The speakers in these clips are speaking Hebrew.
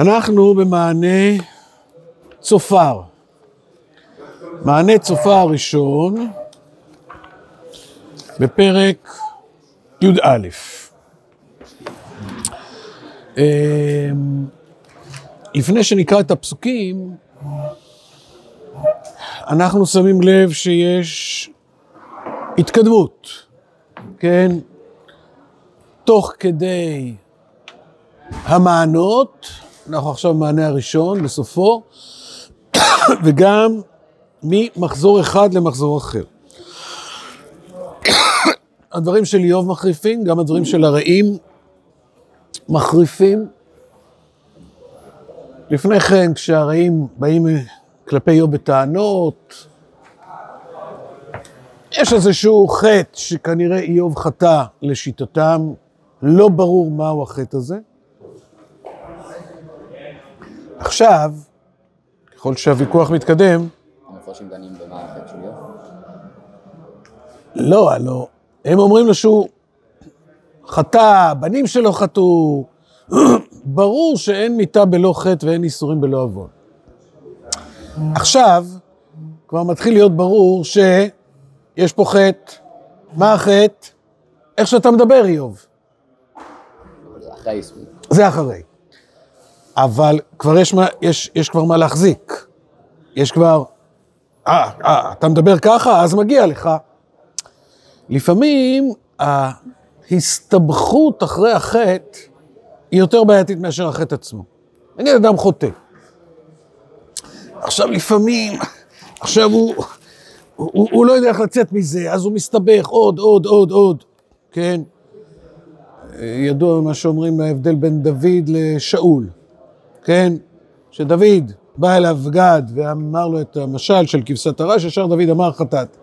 אנחנו במענה צופר. מענה צופר הראשון בפרק י"א. אמ, לפני שנקרא את הפסוקים, אנחנו שמים לב שיש התקדמות, כן? תוך כדי המענות, אנחנו עכשיו במענה הראשון, בסופו, וגם ממחזור אחד למחזור אחר. הדברים של איוב מחריפים, גם הדברים של הרעים מחריפים. לפני כן, כשהרעים באים כלפי איוב בטענות, יש איזשהו חטא שכנראה איוב חטא לשיטתם, לא ברור מהו החטא הזה. עכשיו, ככל שהוויכוח מתקדם... המפרשים דנים במה החטא של איוב? לא, הלא, הם אומרים לו שהוא חטא, הבנים שלו חטאו. ברור שאין מיתה בלא חטא ואין איסורים בלא עוון. עכשיו, כבר מתחיל להיות ברור שיש פה חטא. מה החטא? איך שאתה מדבר, איוב. זה אחרי. אבל כבר יש, מה, יש, יש כבר מה להחזיק. יש כבר, אה, אה, אתה מדבר ככה, אז מגיע לך. לפעמים ההסתבכות אחרי החטא היא יותר בעייתית מאשר החטא עצמו. נגיד אדם חוטא. עכשיו לפעמים, עכשיו הוא, הוא, הוא לא יודע איך לצאת מזה, אז הוא מסתבך עוד, עוד, עוד, עוד, כן? ידוע מה שאומרים ההבדל בין דוד לשאול, כן? שדוד בא אליו גד ואמר לו את המשל של כבשת הרש, ישר דוד אמר חטאת.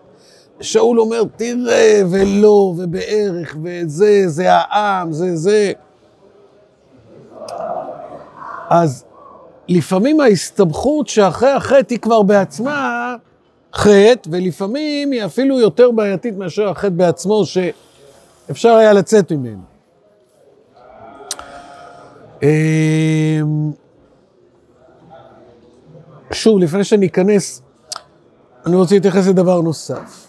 שאול אומר, תראה, ולא, ובערך, וזה, זה העם, זה זה. אז לפעמים ההסתבכות שאחרי החטא היא כבר בעצמה חטא, ולפעמים היא אפילו יותר בעייתית מאשר החטא בעצמו, שאפשר היה לצאת ממנו. שוב, לפני שאני אכנס, אני רוצה להתייחס לדבר נוסף.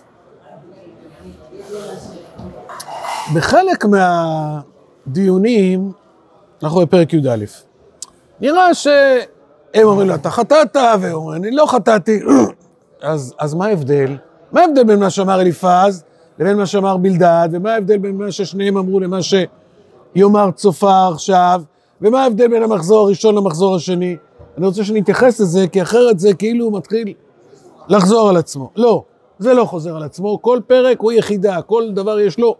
בחלק מהדיונים, אנחנו בפרק י"א, נראה שהם אומרים לו, אתה חטאת, והם אומרים, אני לא חטאתי. אז, אז מה ההבדל? מה ההבדל בין מה שאמר אליפז לבין מה שאמר בלדד, ומה ההבדל בין מה ששניהם אמרו למה שיאמר צופר עכשיו, ומה ההבדל בין המחזור הראשון למחזור השני? אני רוצה שנתייחס לזה, כי אחרת זה כאילו הוא מתחיל לחזור על עצמו. לא, זה לא חוזר על עצמו, כל פרק הוא יחידה, כל דבר יש לו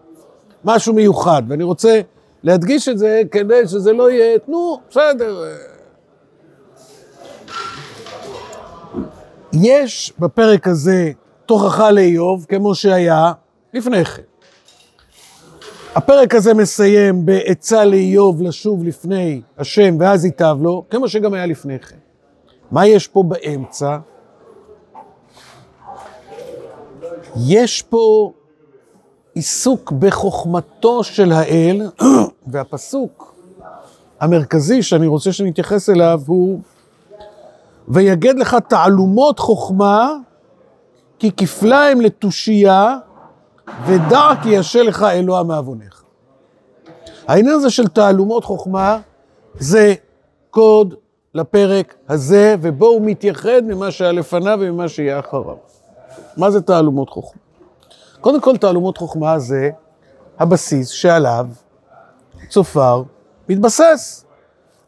משהו מיוחד, ואני רוצה להדגיש את זה כדי שזה לא יהיה, נו, בסדר. יש בפרק הזה תוכחה לאיוב, כמו שהיה לפני כן. הפרק הזה מסיים בעצה לאיוב לשוב לפני השם ואז ייטב לו, כמו שגם היה לפני כן. מה יש פה באמצע? יש פה עיסוק בחוכמתו של האל, והפסוק המרכזי שאני רוצה שנתייחס אליו הוא ויגד לך תעלומות חוכמה, כי כפליים לתושייה, ודע כי ישה לך אלוה מעווניך. העניין הזה של תעלומות חוכמה זה קוד לפרק הזה, ובו הוא מתייחד ממה שהיה לפניו וממה שיהיה אחריו. מה זה תעלומות חוכמה? קודם כל, תעלומות חוכמה זה הבסיס שעליו צופר מתבסס.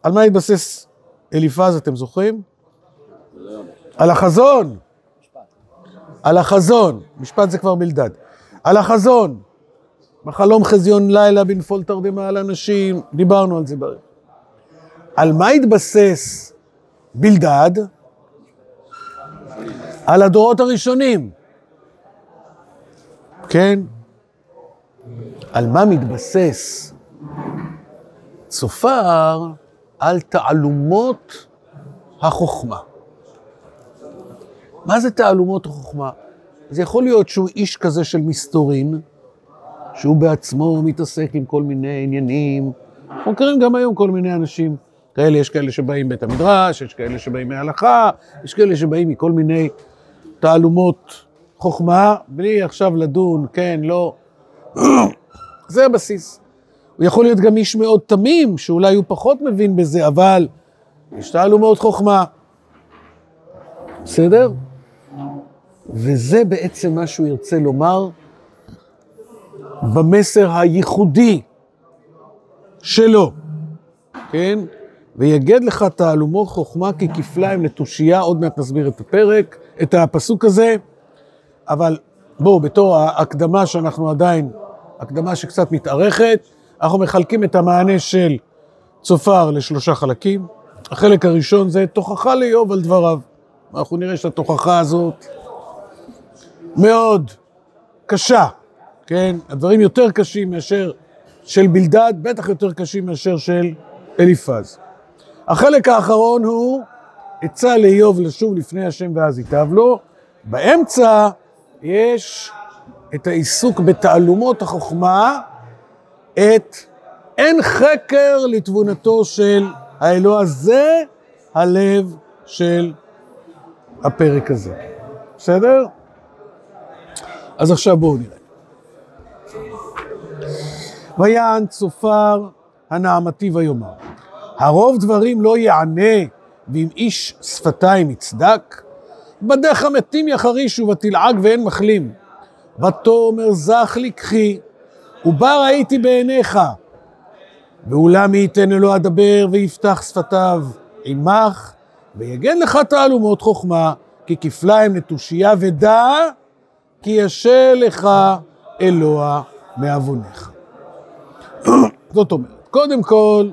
על מה התבסס אליפז, אתם זוכרים? על החזון. על החזון. משפט זה כבר בלדד. על החזון. בחלום חזיון לילה בנפול תרדמה על אנשים, דיברנו על זה בערך. על מה התבסס בלדד? על הדורות הראשונים. כן? על מה מתבסס צופר? על תעלומות החוכמה. מה זה תעלומות החוכמה? זה יכול להיות שהוא איש כזה של מסתורין, שהוא בעצמו מתעסק עם כל מיני עניינים. אנחנו מכירים גם היום כל מיני אנשים כאלה, יש כאלה שבאים בית המדרש, יש כאלה שבאים מההלכה, יש כאלה שבאים מכל מיני תעלומות חוכמה, בלי עכשיו לדון, כן, לא. זה הבסיס. הוא יכול להיות גם איש מאוד תמים, שאולי הוא פחות מבין בזה, אבל יש תעלומות חוכמה. בסדר? וזה בעצם מה שהוא ירצה לומר במסר הייחודי שלו, כן? ויגד לך תעלומות חוכמה ככפליים לתושייה, עוד מעט נסביר את הפרק, את הפסוק הזה, אבל בואו, בתור ההקדמה שאנחנו עדיין, הקדמה שקצת מתארכת, אנחנו מחלקים את המענה של צופר לשלושה חלקים. החלק הראשון זה תוכחה לאיוב על דבריו. אנחנו נראה שהתוכחה הזאת מאוד קשה, כן? הדברים יותר קשים מאשר של בלדד, בטח יותר קשים מאשר של אליפז. החלק האחרון הוא עצה לאיוב לשוב לפני השם ואז ייטב לו. באמצע יש את העיסוק בתעלומות החוכמה, את אין חקר לתבונתו של האלוה. זה הלב של הפרק הזה. בסדר? אז עכשיו בואו נראה. ויען צופר הנעמתי ויאמר, הרוב דברים לא יענה, ואם איש שפתיים יצדק, בדך מתים יחרישו ותלעג ואין מחלים. ותאמר זך לקחי, ובר הייתי בעיניך. ואולם מי ייתן אלוה אדבר ויפתח שפתיו עמך, ויגן לך תעלומות חוכמה, כי כפליים נטושייה ודע, כי ישה לך אלוה מעוונך. זאת אומרת, קודם כל,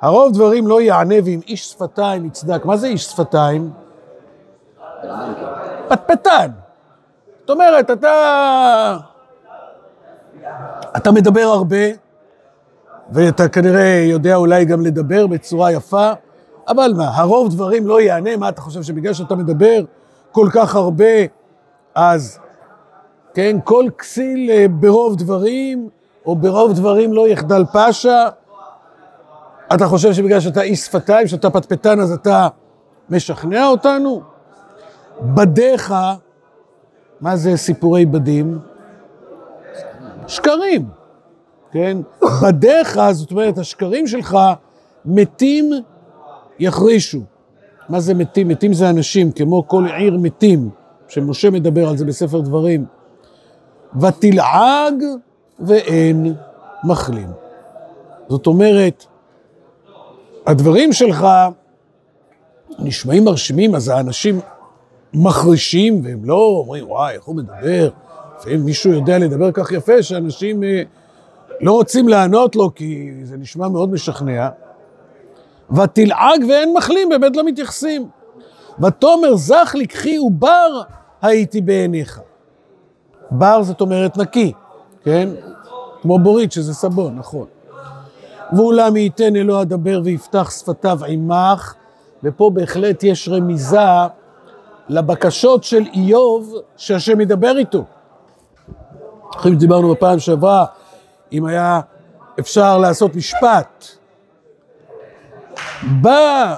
הרוב דברים לא יענה ואם איש שפתיים יצדק. מה זה איש שפתיים? פטפטן. זאת אומרת, אתה... אתה מדבר הרבה, ואתה כנראה יודע אולי גם לדבר בצורה יפה, אבל מה, הרוב דברים לא יענה, מה אתה חושב שבגלל שאתה מדבר כל כך הרבה, אז, כן, כל כסיל אה, ברוב דברים, או ברוב דברים לא יחדל פשע, אתה חושב שבגלל שאתה איש שפתיים, שאתה פטפטן, אז אתה משכנע אותנו? בדיך, מה זה סיפורי בדים? שקרים, כן? בדיך, זאת אומרת, השקרים שלך מתים יחרישו. מה זה מתים? מתים זה אנשים, כמו כל עיר מתים, שמשה מדבר על זה בספר דברים. ותלעג ואין מחלים. זאת אומרת, הדברים שלך נשמעים מרשימים, אז האנשים מחרישים, והם לא אומרים, וואי, איך הוא מדבר? לפעמים מישהו יודע לדבר כך יפה, שאנשים אה, לא רוצים לענות לו, כי זה נשמע מאוד משכנע. ותלעג ואין מחלים, באמת לא מתייחסים. ותאמר זך לקחי ובר הייתי בעיניך. בר זאת אומרת נקי, כן? כמו בורית שזה סבון, נכון. ואולם ייתן אלוה אדבר ויפתח שפתיו עמך, ופה בהחלט יש רמיזה לבקשות של איוב שהשם ידבר איתו. אחרי שדיברנו בפעם שעברה, אם היה אפשר לעשות משפט, בא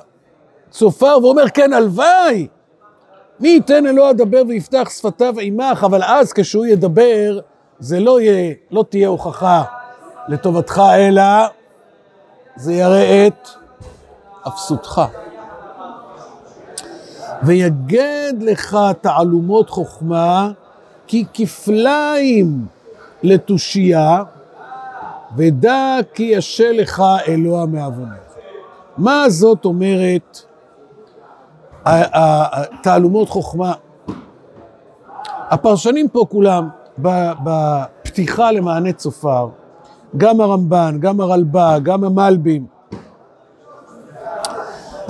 צופר ואומר, כן, הלוואי, מי ייתן אלוה אדבר ויפתח שפתיו עמך, אבל אז כשהוא ידבר, זה לא, יהיה, לא תהיה הוכחה לטובתך, אלא זה יראה את אפסותך. ויגד לך תעלומות חוכמה, כי כפליים לתושייה, ודע כי ישה לך אלוה מעווניך. מה זאת אומרת תעלומות חוכמה? הפרשנים פה כולם, בפתיחה למענה צופר, גם הרמב"ן, גם הרלב"ג, גם המלבים,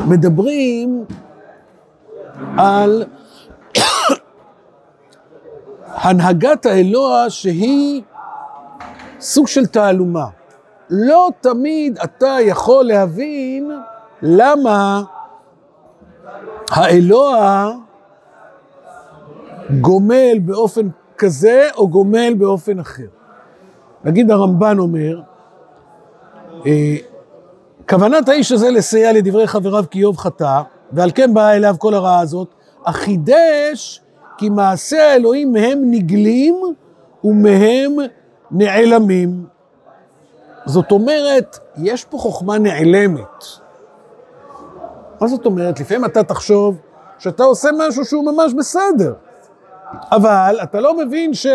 מדברים על הנהגת האלוה שהיא סוג של תעלומה. לא תמיד אתה יכול להבין למה האלוה גומל באופן כזה או גומל באופן אחר. נגיד הרמב"ן אומר, אה, כוונת האיש הזה לסייע לדברי חבריו כי איוב חטא, ועל כן באה אליו כל הרעה הזאת, אך חידש כי מעשי האלוהים מהם נגלים ומהם נעלמים. זאת אומרת, יש פה חוכמה נעלמת. מה זאת אומרת? לפעמים אתה תחשוב שאתה עושה משהו שהוא ממש בסדר, אבל אתה לא מבין שזה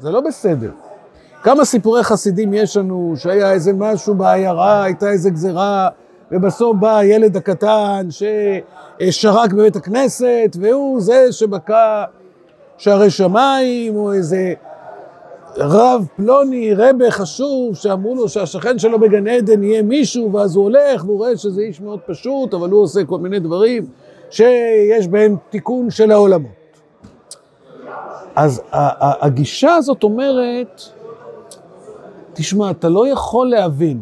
לא בסדר. כמה סיפורי חסידים יש לנו, שהיה איזה משהו בעיירה, הייתה איזה גזירה, ובסוף בא הילד הקטן ששרק בבית הכנסת, והוא זה שבקע שערי שמיים, או איזה רב פלוני, רבה חשוב, שאמרו לו שהשכן שלו בגן עדן יהיה מישהו, ואז הוא הולך והוא רואה שזה איש מאוד פשוט, אבל הוא עושה כל מיני דברים שיש בהם תיקון של העולמות. אז הגישה הזאת אומרת, תשמע, אתה לא יכול להבין.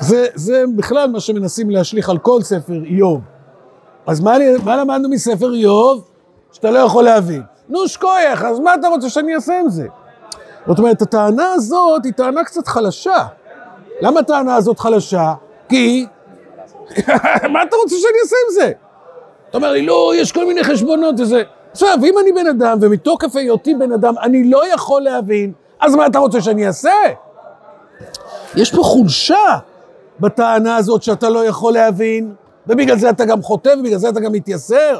זה, זה בכלל מה שמנסים להשליך על כל ספר איוב. אז מה, מה למדנו מספר איוב? שאתה לא יכול להבין. נו, שכוייך, אז מה אתה רוצה שאני אעשה עם זה? זאת אומרת, הטענה הזאת היא טענה קצת חלשה. למה הטענה הזאת חלשה? כי... מה אתה רוצה שאני אעשה עם זה? אתה אומר לי, לא, יש כל מיני חשבונות וזה. עכשיו, אם אני בן אדם, ומתוקף היותי בן אדם, אני לא יכול להבין, אז מה אתה רוצה שאני אעשה? יש פה חולשה בטענה הזאת שאתה לא יכול להבין, ובגלל זה אתה גם חוטא, ובגלל זה אתה גם מתייסר.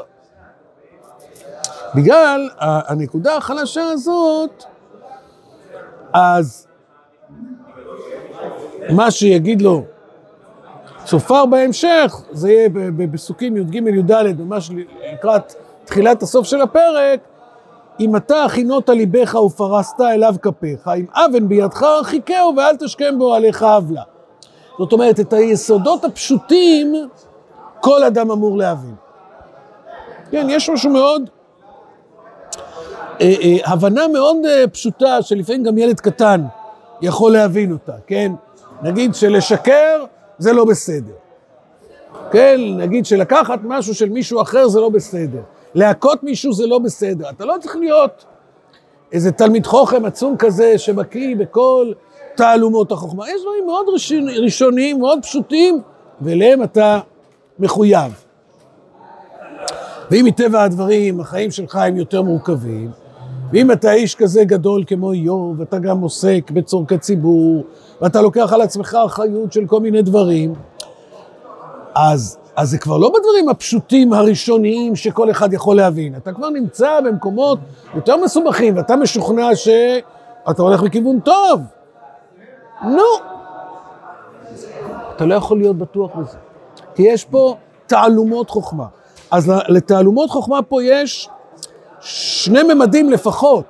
בגלל הנקודה החלשה הזאת, אז מה שיגיד לו צופר בהמשך, זה יהיה בפסוקים י"ג י"ד, ממש לקראת תחילת הסוף של הפרק, אם אתה הכינות ליבך ופרסת אליו כפיך, אם אבן בידך הרחיקהו ואל תשכם בו עליך עוולה. זאת אומרת, את היסודות הפשוטים כל אדם אמור להבין. כן, יש משהו מאוד הבנה מאוד אה, פשוטה, שלפעמים גם ילד קטן יכול להבין אותה, כן? נגיד שלשקר זה לא בסדר. כן, נגיד שלקחת משהו של מישהו אחר זה לא בסדר. להכות מישהו זה לא בסדר. אתה לא צריך להיות איזה תלמיד חוכם עצום כזה שבקיא בכל תעלומות החוכמה. יש דברים מאוד ראשוניים, מאוד פשוטים, ואליהם אתה מחויב. ואם מטבע הדברים החיים שלך הם יותר מורכבים, ואם אתה איש כזה גדול כמו איוב, ואתה גם עוסק בצורכי ציבור, ואתה לוקח על עצמך אחריות של כל מיני דברים, אז, אז זה כבר לא בדברים הפשוטים הראשוניים שכל אחד יכול להבין. אתה כבר נמצא במקומות יותר מסובכים, ואתה משוכנע שאתה הולך בכיוון טוב. נו. אתה לא יכול להיות בטוח בזה. כי יש פה תעלומות חוכמה. אז לתעלומות חוכמה פה יש שני ממדים לפחות.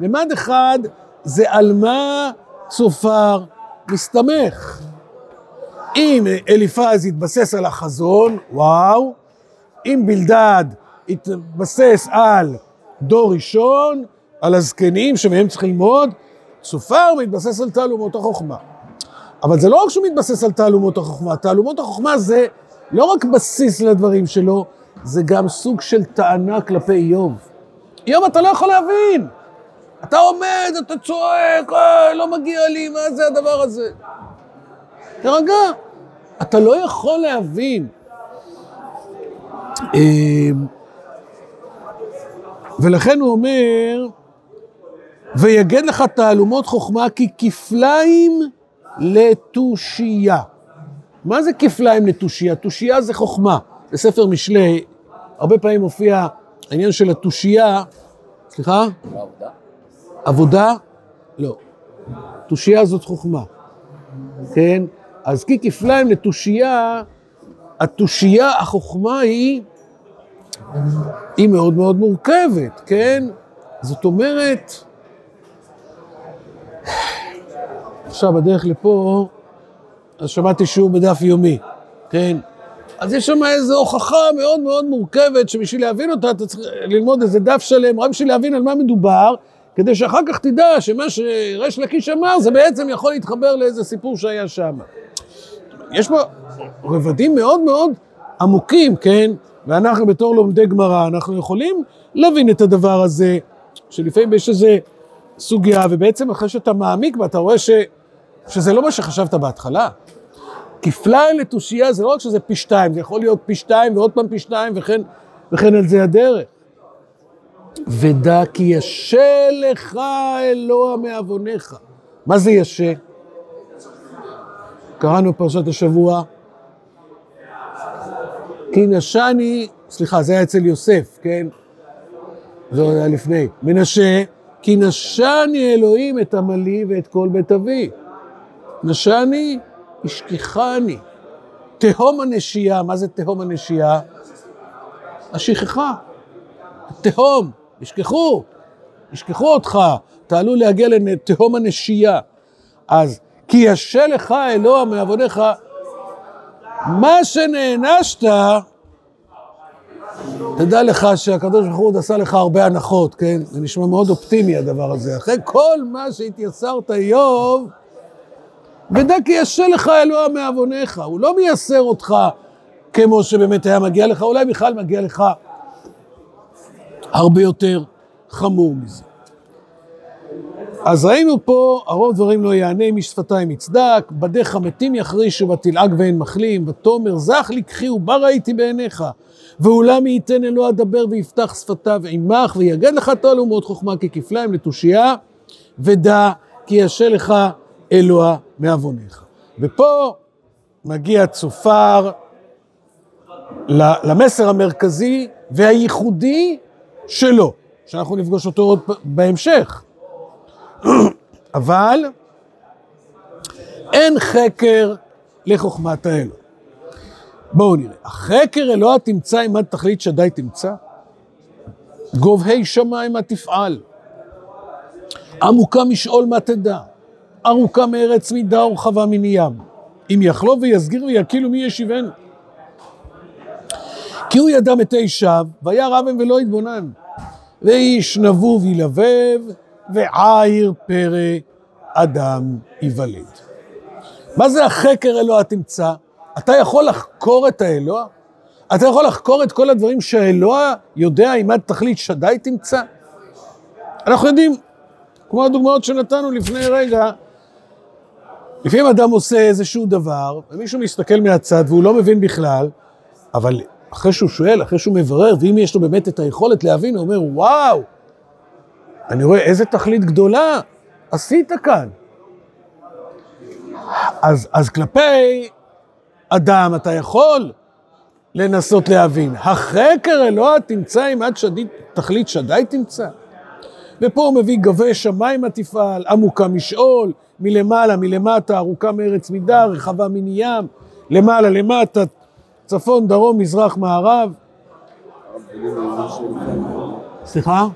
ממד אחד זה על מה צופר מסתמך. אם אליפז יתבסס על החזון, וואו, אם בלדד יתבסס על דור ראשון, על הזקנים שמהם צריך ללמוד, צופר מתבסס על תעלומות החוכמה. אבל זה לא רק שהוא מתבסס על תעלומות החוכמה, תעלומות החוכמה זה לא רק בסיס לדברים שלו, זה גם סוג של טענה כלפי איוב. איוב, אתה לא יכול להבין. אתה עומד, אתה צועק, אוי, לא מגיע לי, מה זה הדבר הזה? תרגע, אתה לא יכול להבין. אמ, ולכן הוא אומר, ויגד לך תעלומות חוכמה כי כפליים לתושייה. מה זה כפליים לתושייה? תושייה זה חוכמה. בספר משלי, הרבה פעמים מופיע העניין של התושייה, סליחה? בעבודה? עבודה? לא. תושייה זאת חוכמה, כן? אז כי כפליים לתושייה, התושייה, החוכמה היא, היא מאוד מאוד מורכבת, כן? זאת אומרת, עכשיו בדרך לפה, אז שמעתי שיעור בדף יומי, כן? אז יש שם איזו הוכחה מאוד מאוד מורכבת, שבשביל להבין אותה אתה צריך ללמוד איזה דף שלם, רק בשביל להבין על מה מדובר, כדי שאחר כך תדע שמה שריש לקיש אמר, זה בעצם יכול להתחבר לאיזה סיפור שהיה שם. יש פה רבדים מאוד מאוד עמוקים, כן? ואנחנו בתור לומדי גמרא, אנחנו יכולים להבין את הדבר הזה, שלפעמים יש איזו סוגיה, ובעצם אחרי שאתה מעמיק בה, אתה רואה ש... שזה לא מה שחשבת בהתחלה. כפליים לתושייה זה לא רק שזה פי שתיים, זה יכול להיות פי שתיים ועוד פעם פי שתיים וכן, וכן על זה הדרך. ודע כי ישה לך אלוה מעווניך. מה זה ישה? קראנו פרשת השבוע. כי נשני, סליחה, זה היה אצל יוסף, כן? זה היה לפני. מנשה, כי נשני אלוהים את עמלי ואת כל בית אבי. נשני, השכיחני. תהום הנשייה, מה זה תהום הנשייה? השכחה. תהום, ישכחו, ישכחו אותך, אתה עלול להגיע לתהום הנשייה. אז כי ישה לך אלוה מעבודיך, מה שנענשת, תדע לך שהקדוש ברוך הוא עשה לך הרבה הנחות, כן? זה נשמע מאוד אופטימי הדבר הזה. אחרי כל מה שהתייסרת איוב, ודע כי ישה לך אלוה מעווניך. הוא לא מייסר אותך כמו שבאמת היה מגיע לך, אולי בכלל מגיע לך הרבה יותר חמור מזה. אז ראינו פה, הרוב דברים לא יענה, איש שפתיים יצדק, בדיך מתים יחרישו ותלעג ואין מחלים, ותאמר זך לקחי ובה ראיתי בעיניך, ואולם ייתן אלוה אדבר ויפתח שפתיו עמך, ויגד לך תועל ומאוד חוכמה ככפליים לתושייה, ודע כי ישה לך אלוה מעווניך. ופה מגיע צופר למסר המרכזי והייחודי שלו, שאנחנו נפגוש אותו עוד בהמשך. אבל אין חקר לחוכמת האלוה. בואו נראה, החקר אלוה תמצא אם עד תכלית שדי תמצא? גובהי שמיים מה תפעל? עמוקה משאול מה תדע? ארוכה מארץ מידה ורחבה מני ים. אם יחלוב ויסגיר ויקילו מי ישיבנו? כי הוא ידע מתי שב, והיה רבם ולא יתבונן. ואיש נבוב ילבב, ועיר פרא אדם ייוולד. מה זה החקר אלוה תמצא? אתה יכול לחקור את האלוה? אתה יכול לחקור את כל הדברים שהאלוה יודע אם עד תכלית שדי תמצא? אנחנו יודעים, כמו הדוגמאות שנתנו לפני רגע, לפעמים אדם עושה איזשהו דבר, ומישהו מסתכל מהצד והוא לא מבין בכלל, אבל אחרי שהוא שואל, אחרי שהוא מברר, ואם יש לו באמת את היכולת להבין, הוא אומר, וואו, אני רואה איזה תכלית גדולה עשית כאן. אז, אז כלפי אדם אתה יכול לנסות להבין. החקר אלוה תמצא אם עד שדית, תכלית שדי תמצא. ופה הוא מביא גבי שמיים תפעל, עמוקה משאול, מלמעלה, מלמטה, ארוכה מארץ מידה, רחבה מני ים, למעלה, למטה, צפון, דרום, מזרח, מערב. סליחה?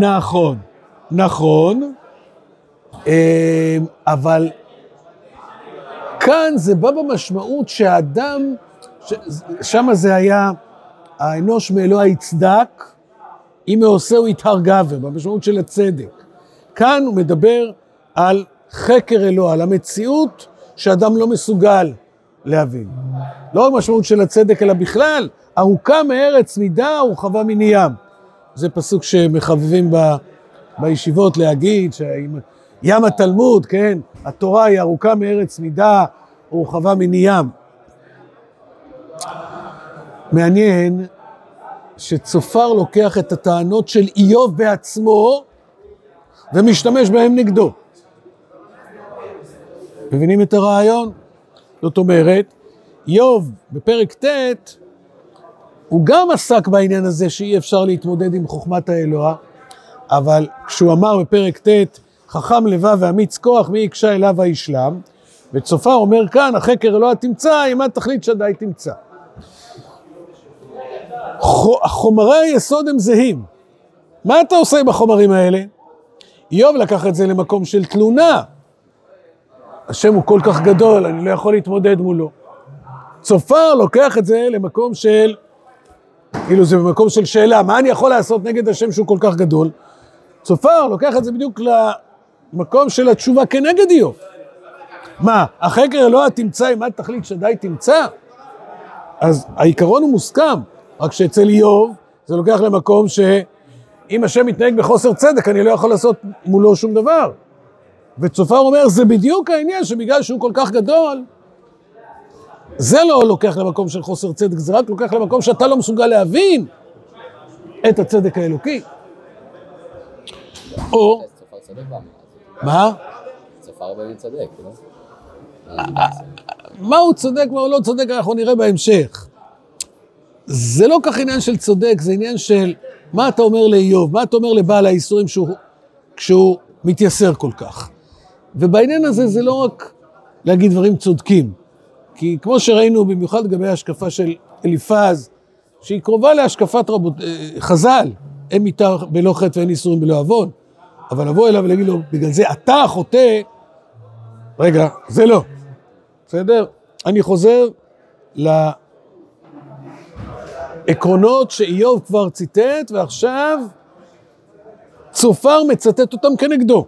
נכון, נכון, אה, אבל כאן זה בא במשמעות שהאדם, שם זה היה, האנוש מאלוה יצדק, אם מעושה הוא יתהר גבר, במשמעות של הצדק. כאן הוא מדבר על חקר אלוה, על המציאות שאדם לא מסוגל להבין. לא רק משמעות של הצדק, אלא בכלל, ארוכה מארץ מידה ורחבה מני ים. זה פסוק שמחבבים ב, בישיבות להגיד, ים התלמוד, כן, התורה היא ארוכה מארץ מידה ורחבה מני ים. מעניין שצופר לוקח את הטענות של איוב בעצמו ומשתמש בהן נגדו. מבינים את הרעיון? זאת אומרת, איוב בפרק ט', הוא גם עסק בעניין הזה שאי אפשר להתמודד עם חוכמת האלוה, אבל כשהוא אמר בפרק ט', חכם לבב ואמיץ כוח, מי יקשה אליו הישלם, וצופר אומר כאן, החקר אלוה תמצא, אם עד תכלית שדי תמצא. חומרי היסוד הם זהים. מה אתה עושה עם החומרים האלה? איוב לקח את זה למקום של תלונה. השם הוא כל כך גדול, אני לא יכול להתמודד מולו. צופר לוקח את זה למקום של, כאילו זה במקום של שאלה, מה אני יכול לעשות נגד השם שהוא כל כך גדול? צופר לוקח את זה בדיוק למקום של התשובה כנגד איוב. מה, החקר אלוה תמצא אם את תחליט שדי תמצא? אז העיקרון הוא מוסכם, רק שאצל איוב זה לוקח למקום שאם השם מתנהג בחוסר צדק, אני לא יכול לעשות מולו שום דבר. וצופר אומר, זה בדיוק העניין שבגלל שהוא כל כך גדול, זה לא לוקח למקום של חוסר צדק, זה רק לוקח למקום שאתה לא מסוגל להבין את הצדק האלוקי. או. מה? צופר באמת צודק, לא? מה הוא צודק, מה הוא לא צודק, אנחנו נראה בהמשך. זה לא כך עניין של צודק, זה עניין של מה אתה אומר לאיוב, מה אתה אומר לבעל האיסורים שהוא, כשהוא מתייסר כל כך. ובעניין הזה זה לא רק להגיד דברים צודקים, כי כמו שראינו, במיוחד לגבי ההשקפה של אליפז, שהיא קרובה להשקפת רבות, אה, חז"ל, אין מיתה בלא חטא ואין איסורים בלא עוון, אבל לבוא אליו ולהגיד לו, בגלל זה אתה חוטא, רגע, זה לא. בסדר? אני חוזר לעקרונות שאיוב כבר ציטט, ועכשיו צופר מצטט אותם כנגדו.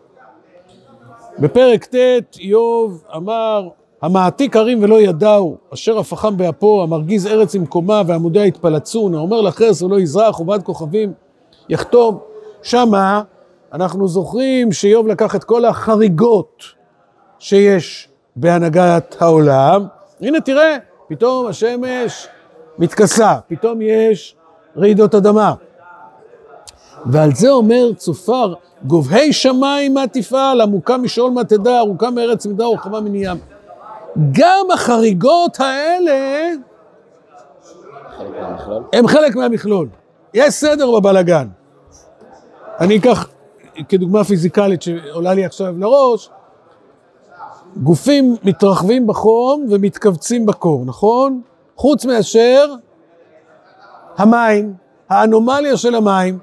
בפרק ט' איוב אמר, המעתיק הרים ולא ידעו, אשר הפכם באפו, המרגיז ארץ עם קומה ועמודיה יתפלצון, האומר לחרס ולא יזרח ובעד כוכבים יחתום. שמה אנחנו זוכרים שאיוב לקח את כל החריגות שיש בהנהגת העולם. הנה תראה, פתאום השמש מתכסה, פתאום יש רעידות אדמה. ועל זה אומר צופר, גובהי שמיים מה תפעל, עמוקה משאול מה תדע, ארוכה מארץ מידה ורחבה מני ים. גם החריגות האלה. הם חלק מהמכלול. יש סדר בבלגן. אני אקח כדוגמה פיזיקלית שעולה לי עכשיו לראש, גופים מתרחבים בחום ומתכווצים בקור, נכון? חוץ מאשר המים, האנומליה של המים.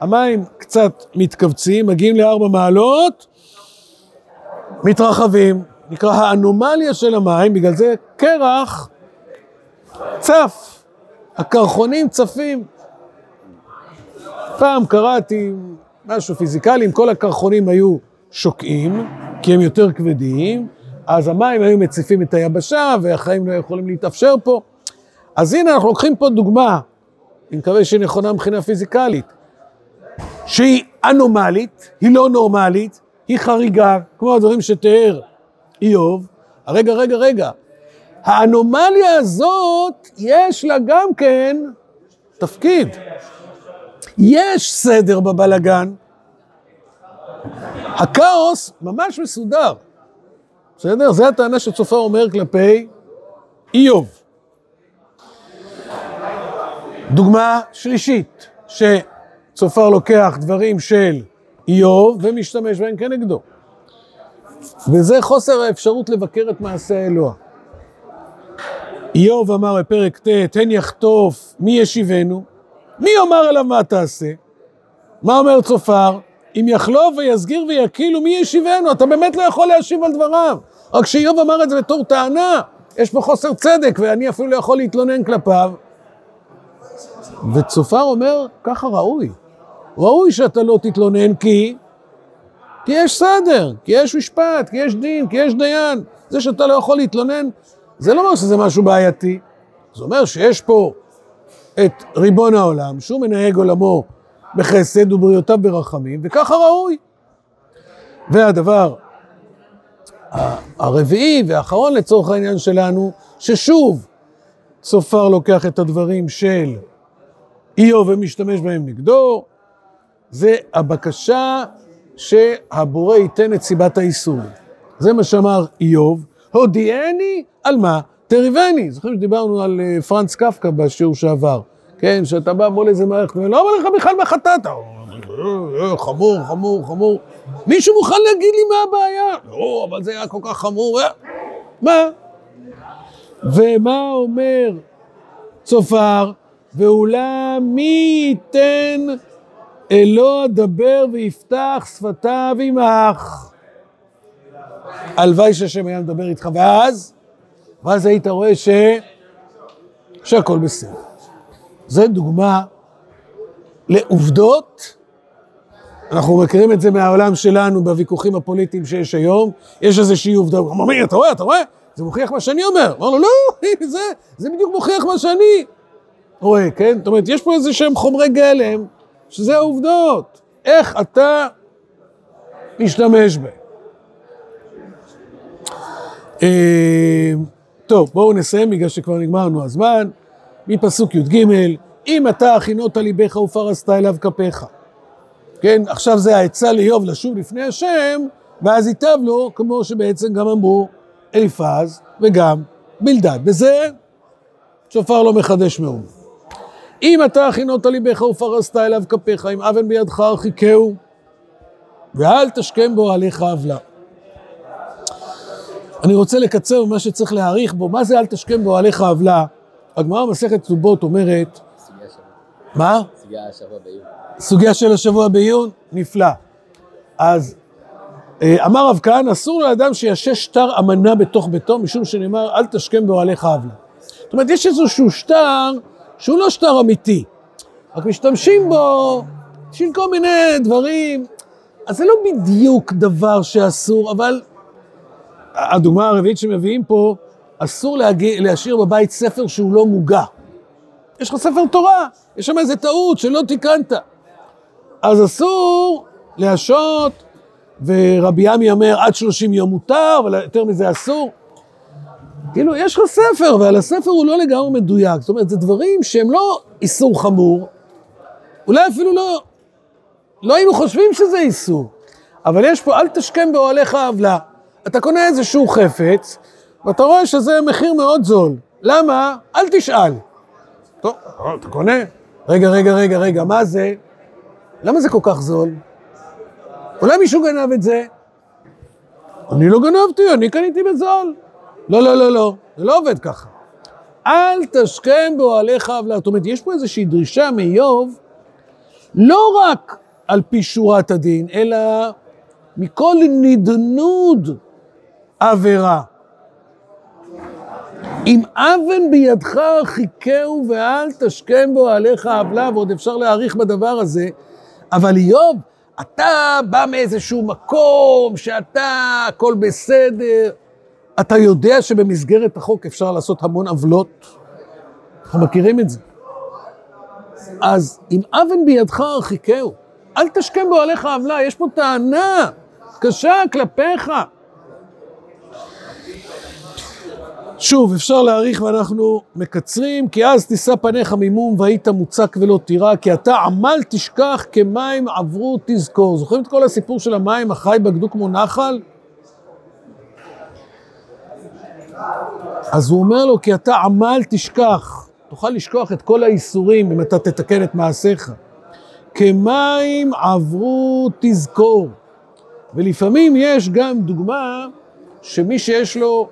המים קצת מתכווצים, מגיעים לארבע מעלות, מתרחבים, נקרא האנומליה של המים, בגלל זה קרח צף, הקרחונים צפים. פעם קראתי משהו פיזיקלי, אם כל הקרחונים היו שוקעים, כי הם יותר כבדים, אז המים היו מציפים את היבשה והחיים לא יכולים להתאפשר פה. אז הנה אנחנו לוקחים פה דוגמה, אני מקווה שהיא נכונה מבחינה פיזיקלית, שהיא אנומלית, היא לא נורמלית, היא חריגה, כמו הדברים שתיאר איוב. רגע, רגע, רגע, האנומליה הזאת, יש לה גם כן תפקיד. יש סדר בבלגן, הכאוס ממש מסודר. בסדר? זו הטענה שצופר אומר כלפי איוב. דוגמה שלישית, שצופר לוקח דברים של איוב ומשתמש בהם כנגדו. וזה חוסר האפשרות לבקר את מעשה האלוה. איוב אמר בפרק ט', הן יחטוף, מי ישיבנו? מי יאמר עליו מה תעשה? מה אומר צופר? אם יחלוף ויסגיר ויקילו, מי ישיבנו? אתה באמת לא יכול להשיב על דבריו. רק שאיוב אמר את זה בתור טענה, יש פה חוסר צדק, ואני אפילו לא יכול להתלונן כלפיו. וצופר אומר, ככה ראוי. ראוי שאתה לא תתלונן כי... כי יש סדר, כי יש משפט, כי יש דין, כי יש דיין. זה שאתה לא יכול להתלונן, זה לא אומר שזה משהו בעייתי. זה אומר שיש פה את ריבון העולם, שהוא מנהג עולמו בחסד ובריאותיו ברחמים, וככה ראוי. והדבר הרביעי והאחרון לצורך העניין שלנו, ששוב צופר לוקח את הדברים של איוב ומשתמש בהם נגדו, זה הבקשה שהבורא ייתן את סיבת האיסורים. זה מה שאמר איוב, הודיעני על מה? תריבני. זוכרים שדיברנו על אה, פרנץ קפקא בשיעור שעבר, כן? שאתה בא מול איזה מערכת, לא אומר לך בכלל מה חטאת. חמור, חמור, חמור. מישהו מוכן להגיד לי מה הבעיה? לא, אבל זה היה כל כך חמור. אה. מה? ומה אומר צופר? ואולם מי ייתן אלוה דבר ויפתח שפתיו עמך. הלוואי שהשם היה מדבר איתך, ואז, ואז היית רואה ש... שהכל בסדר. זו דוגמה לעובדות. אנחנו מכירים את זה מהעולם שלנו בוויכוחים הפוליטיים שיש היום. יש איזושהי עובדה, הוא אומר, אתה רואה, אתה רואה? זה מוכיח מה שאני אומר. אמר לו, לא, זה, זה בדיוק מוכיח מה שאני רואה, כן? זאת אומרת, יש פה איזה שהם חומרי גלם, שזה העובדות. איך אתה משתמש בהם. אה, טוב, בואו נסיים בגלל שכבר נגמרנו הזמן. מפסוק י"ג, אם אתה הכינות ליבך ופרסת אליו כפיך. כן, עכשיו זה העצה לאיוב לשוב לפני השם, ואז ייטב לו, כמו שבעצם גם אמרו אליפז וגם בלדד. בזה שופר לא מחדש מאום. אם אתה הכינות ליבך ופרסת אליו כפיך, אם אבן בידך הרחיקהו, ואל תשכם בו עליך עוולה. אני רוצה לקצר במה שצריך להעריך בו, מה זה אל תשכם בו עליך עוולה? הגמרא במסכת כתובות אומרת. מה? סוגיה השבוע בעיון. סוגיה של השבוע בעיון? נפלא. אז אה, אמר רב כהנא, אסור לאדם שישש שטר אמנה בתוך ביתו, משום שנאמר, אל תשכם באוהליך עוולה. זאת אומרת, יש איזשהו שטר שהוא לא שטר אמיתי, רק משתמשים בו בשביל כל מיני דברים. אז זה לא בדיוק דבר שאסור, אבל הדוגמה הרביעית שמביאים פה, אסור להגיע, להשאיר בבית ספר שהוא לא מוגע. יש לך ספר תורה, יש שם איזה טעות שלא תיקנת. אז אסור להשעות, ורבי עמי אומר עד 30 יום מותר, אבל יותר מזה אסור. כאילו, יש לך ספר, ועל הספר הוא לא לגמרי מדויק. זאת אומרת, זה דברים שהם לא איסור חמור, אולי אפילו לא, לא היינו חושבים שזה איסור, אבל יש פה, אל תשכם באוהליך עוולה. אתה קונה איזשהו חפץ, ואתה רואה שזה מחיר מאוד זול. למה? אל תשאל. טוב, אתה קונה? רגע, רגע, רגע, רגע, מה זה? למה זה כל כך זול? אולי מישהו גנב את זה? אני לא גנבתי, אני קניתי בזול. לא, לא, לא, לא, זה לא עובד ככה. אל תשכם באוהליך עוולה. זאת אומרת, יש פה איזושהי דרישה מאיוב, לא רק על פי שורת הדין, אלא מכל נדנוד עבירה. אם אבן בידך הרחיקהו ואל תשכם בו עליך עוולה, ועוד אפשר להעריך בדבר הזה, אבל איוב, אתה בא מאיזשהו מקום שאתה, הכל בסדר, אתה יודע שבמסגרת החוק אפשר לעשות המון עוולות? אנחנו מכירים את זה. אז אם אבן בידך הרחיקהו, אל תשכם בו עליך עוולה, יש פה טענה קשה כלפיך. שוב, אפשר להעריך ואנחנו מקצרים, כי אז תישא פניך ממום והיית מוצק ולא תירא, כי אתה עמל תשכח כמים עברו תזכור. זוכרים את כל הסיפור של המים, החי בגדו כמו נחל? אז הוא אומר לו, כי אתה עמל תשכח, תוכל לשכוח את כל האיסורים אם אתה תתקן את מעשיך. כמים עברו תזכור. ולפעמים יש גם דוגמה שמי שיש לו,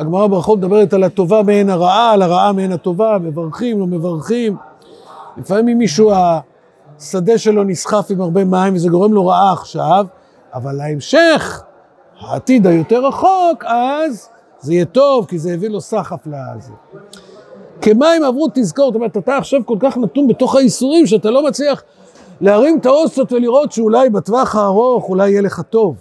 הגמרא ברכות מדברת על הטובה מעין הרעה, על הרעה מעין הטובה, מברכים, לא מברכים. לפעמים אם מישהו, השדה שלו נסחף עם הרבה מים וזה גורם לו רעה עכשיו, אבל להמשך, העתיד היותר רחוק, אז זה יהיה טוב, כי זה הביא לו סחף לזה. כמים עברו תזכור, זאת אומרת, אתה עכשיו כל כך נתון בתוך האיסורים, שאתה לא מצליח להרים את האוס קצת ולראות שאולי בטווח הארוך אולי יהיה לך טוב.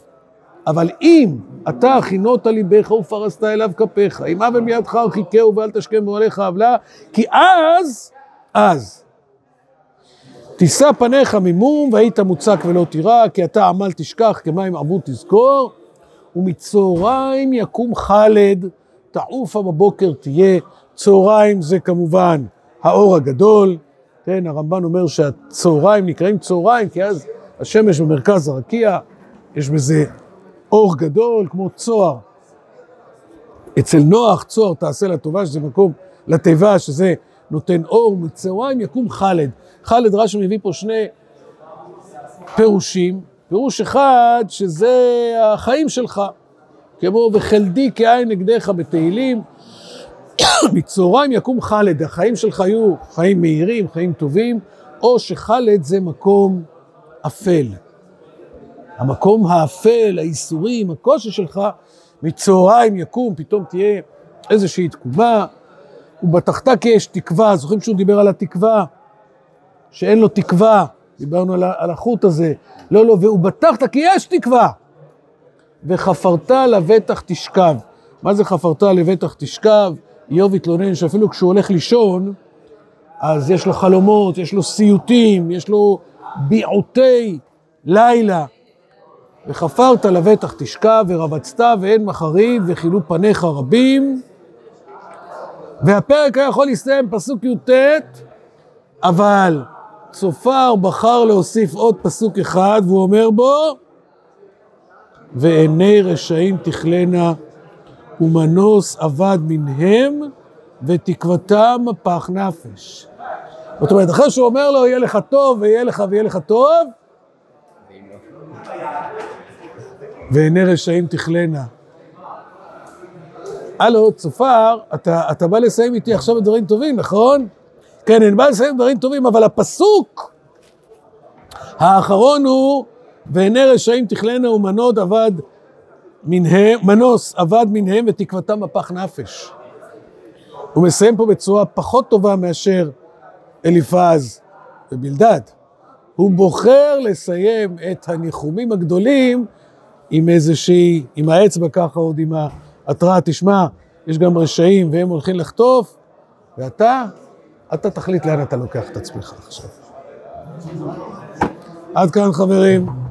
אבל אם אתה הכינות ליבך ופרסת אליו כפיך, אם אבן מידך הרחיקהו ואל תשכם באוהליך עוולה, כי אז, אז, תישא פניך ממום והיית מוצק ולא תירא, כי אתה עמל תשכח כמים עבוד תזכור, ומצהריים יקום חלד, תעופה בבוקר תהיה. צהריים זה כמובן האור הגדול, כן, הרמב"ן אומר שהצהריים נקראים צהריים, כי אז השמש במרכז הרקיע, יש בזה אור גדול כמו צוהר. אצל נוח צוהר תעשה לטובה, שזה מקום לתיבה, שזה נותן אור, מצהריים יקום חלד. חלד רש"י מביא פה שני פירושים, פירוש אחד שזה החיים שלך, כמו וחלדי כעין נגדך בתהילים, מצהריים יקום חלד, החיים שלך יהיו חיים מהירים, חיים טובים, או שחלד זה מקום אפל. המקום האפל, האיסורים, הקושי שלך, מצהריים יקום, פתאום תהיה איזושהי תקומה, ובתחתה כי יש תקווה, זוכרים שהוא דיבר על התקווה? שאין לו תקווה, דיברנו על, החוט הזה. לא, לא, ובטחת כי יש תקווה. וחפרת לבטח תשכב. מה זה חפרת לבטח תשכב? איוב התלונן שאפילו כשהוא הולך לישון, אז יש לו חלומות, יש לו סיוטים, יש לו ביעוטי לילה. וחפרת לבטח תשכב, ורבצת ואין מחריב, וכילו פניך רבים. והפרק היה יכול להסתיים פסוק י"ט, אבל צופר בחר להוסיף עוד פסוק אחד, והוא אומר בו, ועיני רשעים תכלנה, ומנוס אבד מנהם, ותקוותם מפח נפש. זאת אומרת, אחרי שהוא אומר לו, יהיה לך טוב, ויהיה לך ויהיה לך טוב, ועיני רשעים תכלנה. הלו, צופר, אתה, אתה בא לסיים איתי עכשיו את דברים טובים, נכון? כן, אני בא לסיים דברים טובים, אבל הפסוק האחרון הוא, ועיני רשעים תכלנה ומנוד אבד מנהם, מנוס אבד מנהם ותקוותם מפח נפש. הוא מסיים פה בצורה פחות טובה מאשר אליפז ובלדד. הוא בוחר לסיים את הניחומים הגדולים עם איזושהי, עם האצבע ככה עוד עם ההתראה, תשמע, יש גם רשעים והם הולכים לחטוף, ואתה, אתה תחליט לאן אתה לוקח את עצמך עכשיו. עד כאן חברים.